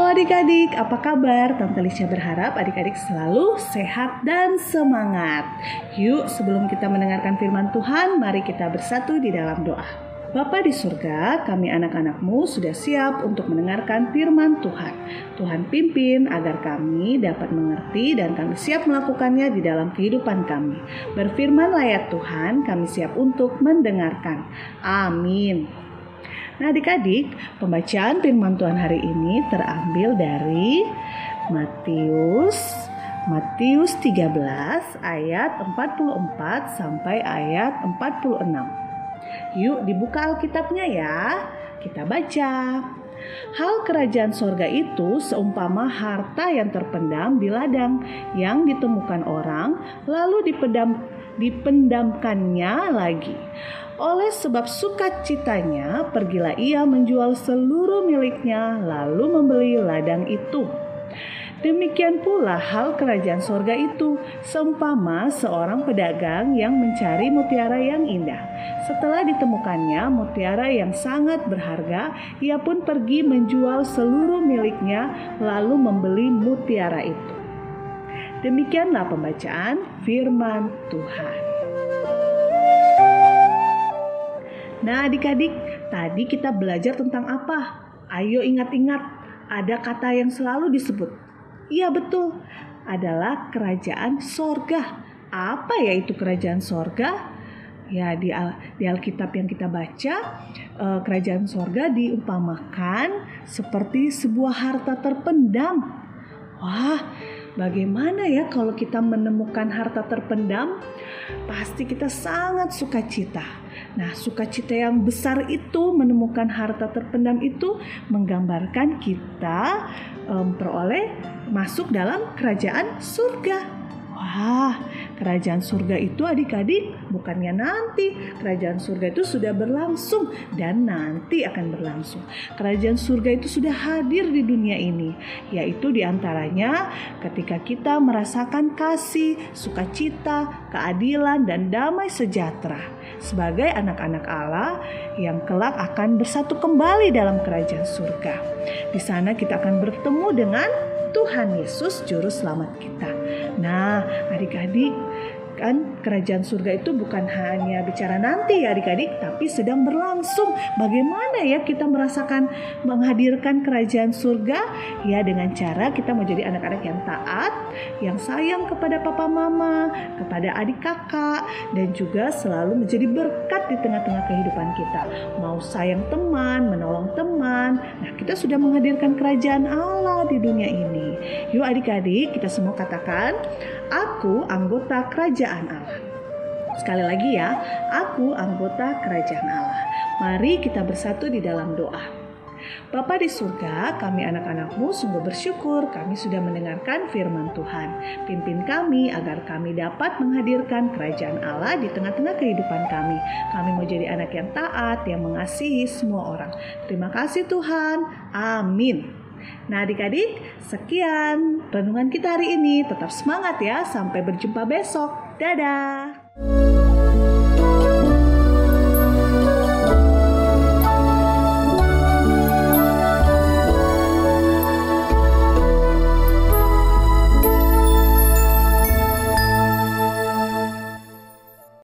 Halo adik-adik, apa kabar? Tante Lisha berharap adik-adik selalu sehat dan semangat. Yuk, sebelum kita mendengarkan firman Tuhan, mari kita bersatu di dalam doa. Bapa di surga, kami anak-anakmu sudah siap untuk mendengarkan firman Tuhan. Tuhan pimpin agar kami dapat mengerti dan kami siap melakukannya di dalam kehidupan kami. Berfirmanlah ya Tuhan, kami siap untuk mendengarkan. Amin. Nah adik-adik, pembacaan firman Tuhan hari ini terambil dari Matius Matius 13 ayat 44 sampai ayat 46. Yuk dibuka Alkitabnya ya. Kita baca. Hal kerajaan sorga itu seumpama harta yang terpendam di ladang yang ditemukan orang lalu dipendam, dipendamkannya lagi. Oleh sebab sukacitanya, pergilah ia menjual seluruh miliknya, lalu membeli ladang itu. Demikian pula hal kerajaan sorga itu, seumpama seorang pedagang yang mencari mutiara yang indah. Setelah ditemukannya mutiara yang sangat berharga, ia pun pergi menjual seluruh miliknya, lalu membeli mutiara itu. Demikianlah pembacaan firman Tuhan. Nah, adik-adik, tadi kita belajar tentang apa? Ayo ingat-ingat, ada kata yang selalu disebut. Iya betul, adalah kerajaan sorga. Apa ya itu kerajaan sorga? Ya di, Al, di Alkitab yang kita baca, eh, kerajaan sorga diumpamakan seperti sebuah harta terpendam. Wah, Bagaimana ya kalau kita menemukan harta terpendam? Pasti kita sangat sukacita. Nah, sukacita yang besar itu menemukan harta terpendam itu menggambarkan kita memperoleh masuk dalam kerajaan surga. Wah, kerajaan surga itu adik-adik bukannya nanti. Kerajaan surga itu sudah berlangsung dan nanti akan berlangsung. Kerajaan surga itu sudah hadir di dunia ini, yaitu di antaranya ketika kita merasakan kasih, sukacita, keadilan, dan damai sejahtera sebagai anak-anak Allah yang kelak akan bersatu kembali dalam kerajaan surga. Di sana kita akan bertemu dengan Tuhan Yesus juru selamat kita. Nah, adik-adik, kan kerajaan surga itu bukan hanya bicara nanti ya adik-adik tapi sedang berlangsung. Bagaimana ya kita merasakan menghadirkan kerajaan surga? Ya dengan cara kita menjadi anak-anak yang taat yang sayang kepada papa mama kepada adik kakak dan juga selalu menjadi berkat di tengah-tengah kehidupan kita. Mau sayang teman menolong teman nah kita sudah menghadirkan kerajaan Allah di dunia ini yuk adik-adik kita semua katakan aku anggota kerajaan Allah. Sekali lagi ya, aku anggota kerajaan Allah. Mari kita bersatu di dalam doa. Bapa di surga, kami anak-anakmu sungguh bersyukur kami sudah mendengarkan firman Tuhan. Pimpin kami agar kami dapat menghadirkan kerajaan Allah di tengah-tengah kehidupan kami. Kami mau jadi anak yang taat, yang mengasihi semua orang. Terima kasih Tuhan. Amin. Nah adik-adik, sekian renungan kita hari ini. Tetap semangat ya, sampai berjumpa besok. Dadah!